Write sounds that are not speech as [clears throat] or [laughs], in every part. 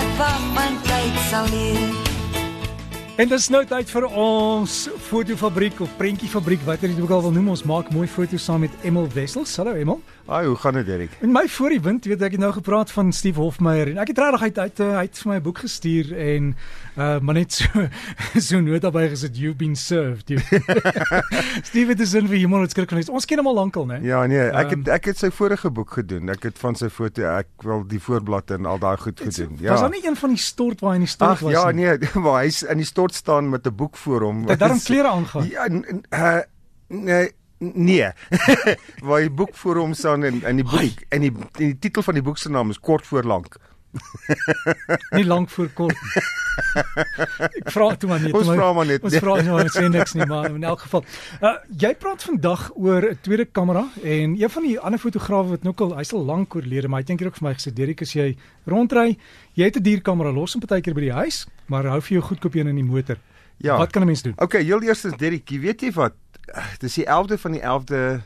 wat wag, my tyd sal leer. En dis nou tyd vir ons fotofabriek of prentjiefabriek, wat jy dit ook al wil noem. Ons maak mooi foto's saam met Emel Wessels. Hallo Emel. Ai, hoe gaan dit, Erik? En my voor die wind, weet ek het nou gepraat van Steve Hofmeyer en ek het regtig uit uit hy het vir my 'n boek gestuur en uh maar net so [laughs] so nota by gesit you've been served. You. [laughs] Steve het dus in vir iemand wat skryf van ons ken hom al lankal, né? Ja, nee, ek Ehm, het ek het sy vorige boek gedoen. Ek het van sy foto, ek wil die voorblad en al daai goed gedoen. Ja. Was daar nie een van die stort waar hy in die stort Ag was ja, nie? nee, [laughs] maar hy's in die stort staan met 'n boek voor hom. Het daarom [laughs] klere aangaan. Ja, n- uh, nee, nee. [laughs] waar die boek voor hom staan en in die boek en die, en die titel van die boek se naam is Kort voor lank. [laughs] Nie lank voor kort. ek vra toe maar net. Ons vra maar net. Ons vra nie maar sê niks nie, maar in elk geval. Uh jy praat vandag oor 'n tweede kamera en een van die ander fotograwe wat nou al hy's al lank oorlede, maar hy dink hier ook vir my gesê Derek as jy rondry, jy het 'n dierkamera los en partykeer by die huis, maar hou vir jou goedkoop een in die motor. Ja. Wat kan 'n mens doen? Okay, heel eers is Derrick, jy weet jy wat? Dis die 11de van die 11de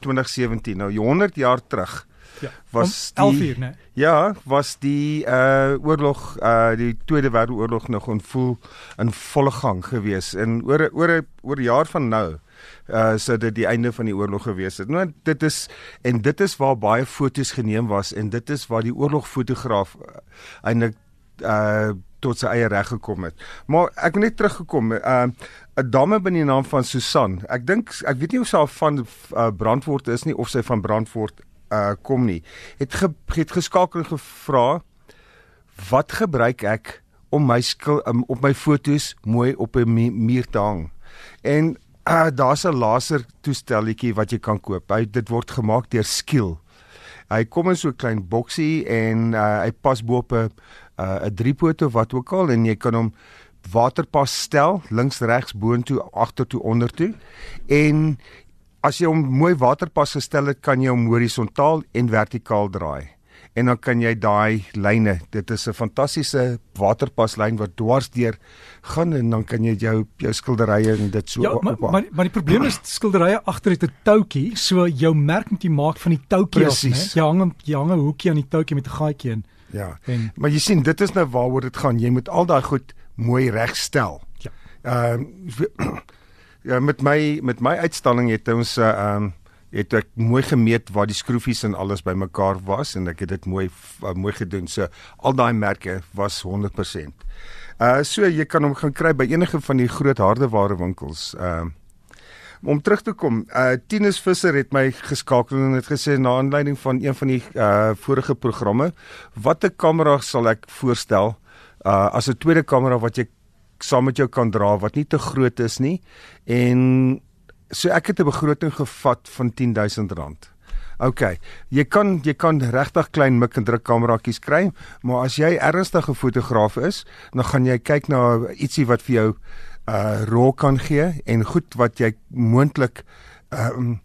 2017. Nou 100 jaar terug Ja. was om 11 die- uur, né? Ja, was die uh oorlog uh die Tweede Wêreldoorlog nog in vol in volle gang gewees en oor oor oor jaar van nou uh sou dit die einde van die oorlog gewees het. Nou dit is en dit is waar baie fotos geneem was en dit is waar die oorlogfotograaf uh, eintlik uh tot sy eie reg gekom het. Maar ek wil net teruggekom uh 'n dame by die naam van Susan. Ek dink ek weet nie of sy van uh, Brandfort is nie of sy van Brandfort uh kom nie. Het ge, het geskakel en gevra wat gebruik ek om my skil um, op my fotos mooi op 'n mu- muur te hang. En uh, daar's 'n laser toestelletjie wat jy kan koop. Hy dit word gemaak deur Skill. Hy kom in so 'n klein boksie en uh, hy pas bo op 'n uh, 'n driepoot of wat ook al en jy kan hom waterpas stel links regs boontoe agtertoe ondertoe en as jy hom mooi waterpas gestel het kan jy hom horisontaal en vertikaal draai en dan kan jy daai lyne dit is 'n fantastiese waterpaslyn wat dwars deur gaan en dan kan jy jou jou skilderye en dit so Ja, op- maar, ophang. maar maar die probleem is skilderye agter het 'n toutjie, so jou merk moet jy maak van die toutjie af, né? Jy hang hom jy hang 'n hoekie aan die toutjie met 'n gaatjie in. Ja En Maar jy sien, dit is nou waaroor dit gaan. Jy moet al daai goed mooi regstel. Ja. Ehm [clears throat] ja, met my met my uitstalling het ons 'n ehm het ek mooi gemeet waar die skroefies en alles bymekaar was en ek het dit mooi uh, mooi gedoen. So al daai merke was 100%. Uh so jy kan hom gaan kry by enige van die groot hardewarewinkels. Ehm om terug te kom, uh Tinus Visser het my geskakel en het gesê na aanleiding van een van die uh vorige programme, watter kamera sal ek voorstel uh as 'n tweede kamera wat jy saam met jou kan dra wat nie te groot is nie en so ek het 'n begroting gevat van R10000. OK. Jy kan jy kan regtig klein mik en druk kameraatjies kry, maar as jy ernstige fotograaf is, dan gaan jy kyk na ietsie wat vir jou uh rol kan gee en goed wat jy moontlik ehm um,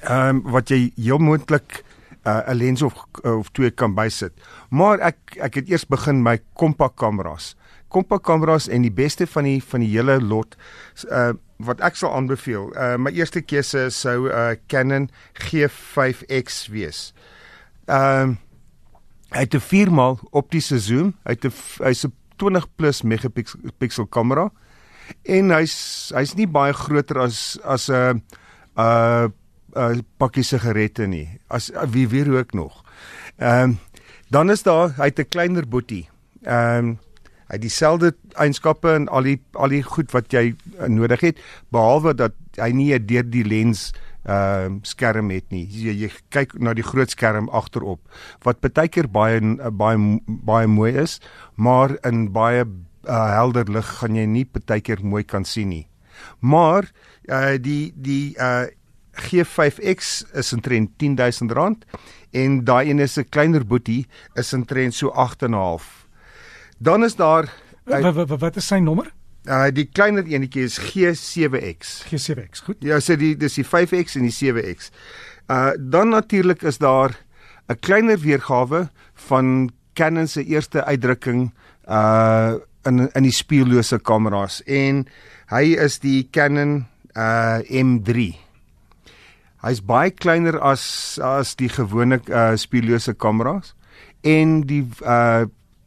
ehm um, wat jy heel moontlik uh, 'n lens of of twee kan bysit. Maar ek ek het eers begin my kompak kameras. Kompak kameras en die beste van die van die hele lot uh wat ek sal aanbeveel. Uh my eerste keuse sou uh, Canon G5X wees. Ehm uh, hy het 'n 4 maal optiese zoom, hy het 'n hy's 'n 20 plus megapixel kamera en hy's hy's nie baie groter as as 'n uh 'n pakkie sigarette nie. As wie wie rook nog. Ehm um, dan is daar hy het 'n kleiner boetie. Ehm um, hy het dieselfde eienskappe en al die al die goed wat jy uh, nodig het behalwe dat hy nie deur die lens ehm uh, skerm het nie. Jy, jy kyk na die groot skerm agterop wat baie keer baie baie baie mooi is, maar in baie uh, helder lig gaan jy nie baie keer mooi kan sien nie. Maar uh, die die uh, G5X is omtrent R10000 en daai een is 'n kleiner boetie is omtrent so 8.5. Dan is daar uh, wat, wat, wat is sy nommer? Uh, die kleiner enetjie is G7X. G7X. Goed. Ja, sê die dis die 5X en die 7X. Uh dan natuurlik is daar 'n kleiner weergawe van Canon se eerste uitdrukking uh in in die spieellose kameras en hy is die Canon uh M3. Hy's baie kleiner as as die gewone uh spieellose kameras en die uh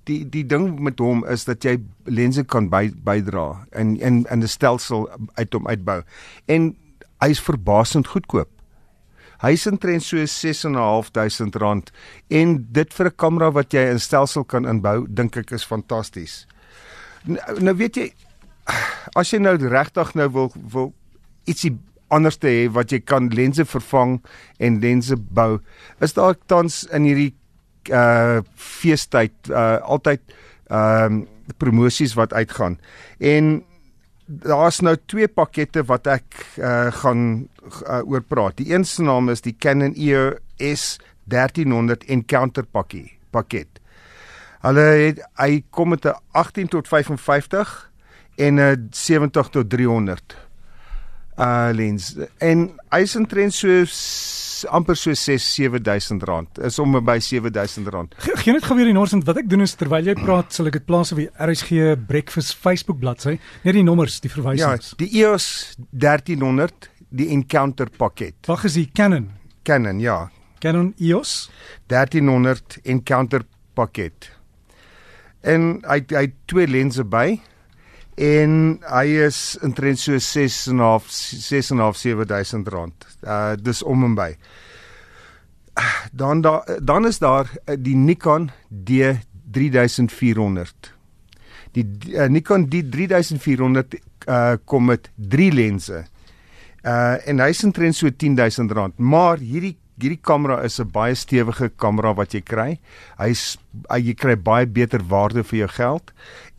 die die ding met hom is dat jy lense kan by, bydra in in in 'n stelsel uit hom uitbou. En hy's verbasend goedkoop. Hy's intrent so 6.500 rand en dit vir 'n kamera wat jy in stelsel kan inbou, dink ek is fantasties. Nou, nou weet jy as jy nou regtig nou wil wil ietsie anders te hê wat jy kan lense vervang en lense bou, is daar tans in hierdie uh feestyd uh altyd ehm uh, promosies wat uitgaan. En daar's nou twee pakkette wat ek uh, gaan uh, oor praat. Die een se naam is die Canon EOS 1300 Encounter pakkie pakket. Hulle het hy kom met 'n 18 tot 55 en 'n 70 tot 300 uh lens. En hy's intrent so amper so 6 7000 rand. Is om by 7000 rand. Ge geen net gebeur in Norsent wat ek doen is terwyl jy praat, sal ek dit plaas op die RSG Breakfast Facebook bladsy. Net die nommers, die verwysings. Ja, die EOS 1300, die Encounter pakket. Wat is die Canon? Canon, ja. Canon EOS 1300 Encounter pakket. En hy hy twee lense by en hy is intrent so 6 en 'n half 6 en 'n half 7000 rand. Uh dis om en by. Dan da, dan is daar uh, die Nikon D3400. Die uh, Nikon D3400 uh kom met 3 lense. Uh en hy's intrent so 10000 rand, maar hierdie hierdie kamera is 'n baie stewige kamera wat jy kry. Hy's uh, jy kry baie beter waarde vir jou geld.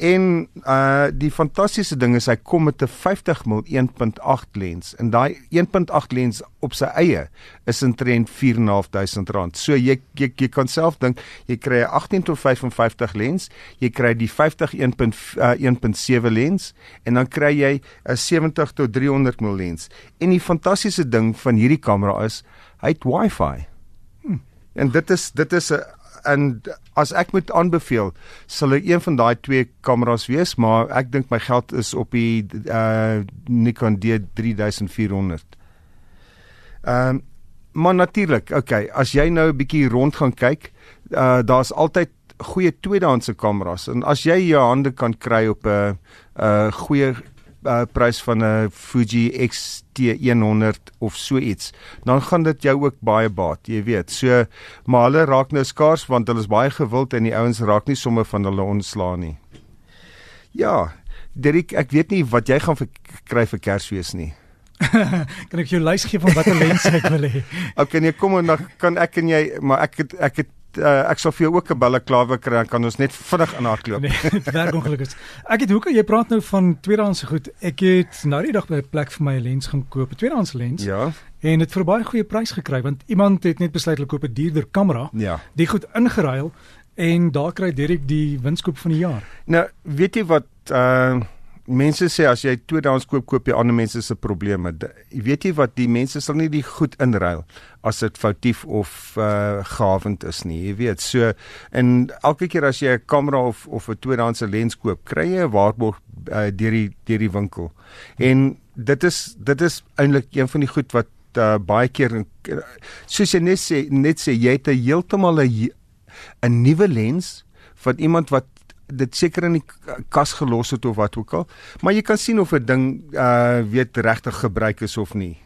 En uh die fantastiese ding is hy kom met 'n 50 mm 1.8 lens. En daai 1.8 lens op sy eie is intrent 4.500 rand. So jy, jy jy kan self dink, jy kry 'n 18 tot 55 lens, jy kry die 50 1.7 lens en dan kry jy 'n 70 tot 300 mm lens. En die fantastiese ding van hierdie kamera is hy het wifi. Hmm. En dit is dit is 'n en as ek moet aanbeveel, sal ek een van daai twee kameras wees, maar ek dink my geld is op die uh Nikon D3400. Ehm um, maar natuurlik, okay, as jy nou 'n bietjie rond gaan kyk, uh daar's altyd goeie tweedehandse kameras en as jy jou hande kan kry op 'n uh, goeie uh, prys van 'n Fuji X-T100 of so iets, dan gaan dit jou ook baie baat, jy weet. So maar hulle raak nou skaars want hulle is baie gewild en die ouens raak nie sommer van hulle ontslaan nie. Ja, Derek, ek weet nie wat jy gaan vir kry vir Kersfees nie. [laughs] kan ek jou lys gee van watter lens ek wil hê? [laughs] okay, nee, kom en dan kan ek en jy, maar ek het ek het uh, ek sal vir jou ook 'n balleklawe kry en kan ons net vinnig in hardloop. Nee, dit [laughs] werk ongelukkig. Ek het hoekom jy praat nou van tweedehandse goed. Ek het nou die dag by 'n plek vir my 'n lens gaan koop, 'n tweedehandse lens. Ja. En dit vir baie goeie prys gekry want iemand het net besluit hulle koop 'n duurder kamera. Ja. Die goed ingeruil en daar kry Derek die winskoop van die jaar. Nou, weet jy wat uh mense sê as jy tweedehands koop, koop jy ander mense se probleme. Jy weet jy wat die mense sal nie die goed inruil as dit foutief of uh gawend is nie. Jy weet, so en elke keer as jy 'n kamera of of 'n tweedehandse lens koop, kry jy 'n waarborg uh, deur die deur die winkel. En dit is dit is eintlik een van die goed wat uh, baie keer soos jy net sê net sê jy het heeltemal 'n 'n nuwe lens van iemand wat dit seker in die kas gelos het of wat ook al. Maar jy kan sien of 'n ding uh weet regtig gebruik is of nie.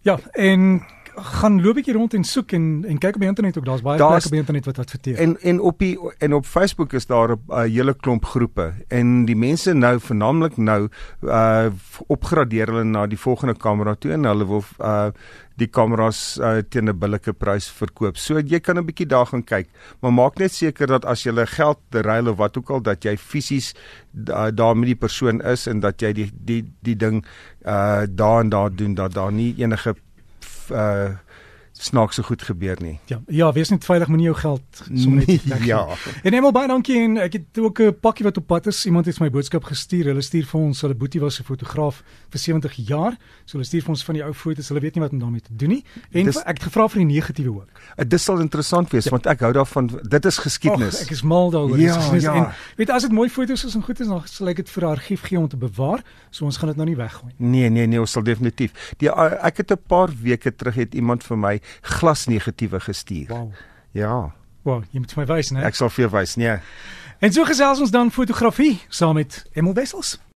Ja, en gaan loop bietjie rond en soek en en kyk op die internet ook. Daar's baie plekke op die internet wat adverteer. En en op die en op Facebook is daar 'n uh, hele klomp groepe en die mense nou veralnik nou uh opgradeer hulle na die volgende kamera toe en hulle wil uh die kameras uh, teen 'n billike prys verkoop. So jy kan 'n bietjie daar gaan kyk, maar maak net seker dat as jy geld ruil of wat ook al dat jy fisies uh, daar met die persoon is en dat jy die die die ding uh daar en daar doen dat daar nie enige uh snaakse goed gebeur nie. Ja, ja, wees net veilig moenie jou geld sommer net [laughs] weg. ja. En eenmal baie dankie en ek het ook 'n pakkie wat op pad is. Iemand het my boodskap gestuur. Hulle stuur vir ons, hulle boetie was 'n fotograaf vir 70 jaar. So hulle stuur vir ons van die ou foto's. Hulle weet nie wat om daarmee te doen nie. En dis, ek het gevra vir die negatiewe ook. Uh, dit sal interessant wees ja. want ek hou daarvan. Dit is geskiedenis. Och, ek is mal daaroor. Ja, ja. En weet as dit mooi foto's is en goed is, dan sal ek dit vir 'n argief gee om te bewaar. So ons gaan dit nou nie weggooi nie. Nee, nee, nee, ons sal definitief. Die uh, ek het 'n paar weke terug het iemand vir my glas negatiewe gestuur. Wow. Ja. Wow, jy moet my wys, né? Ek sal vir jou wys, nee. En so gesels ons dan fotografie saam met Emel Wessels.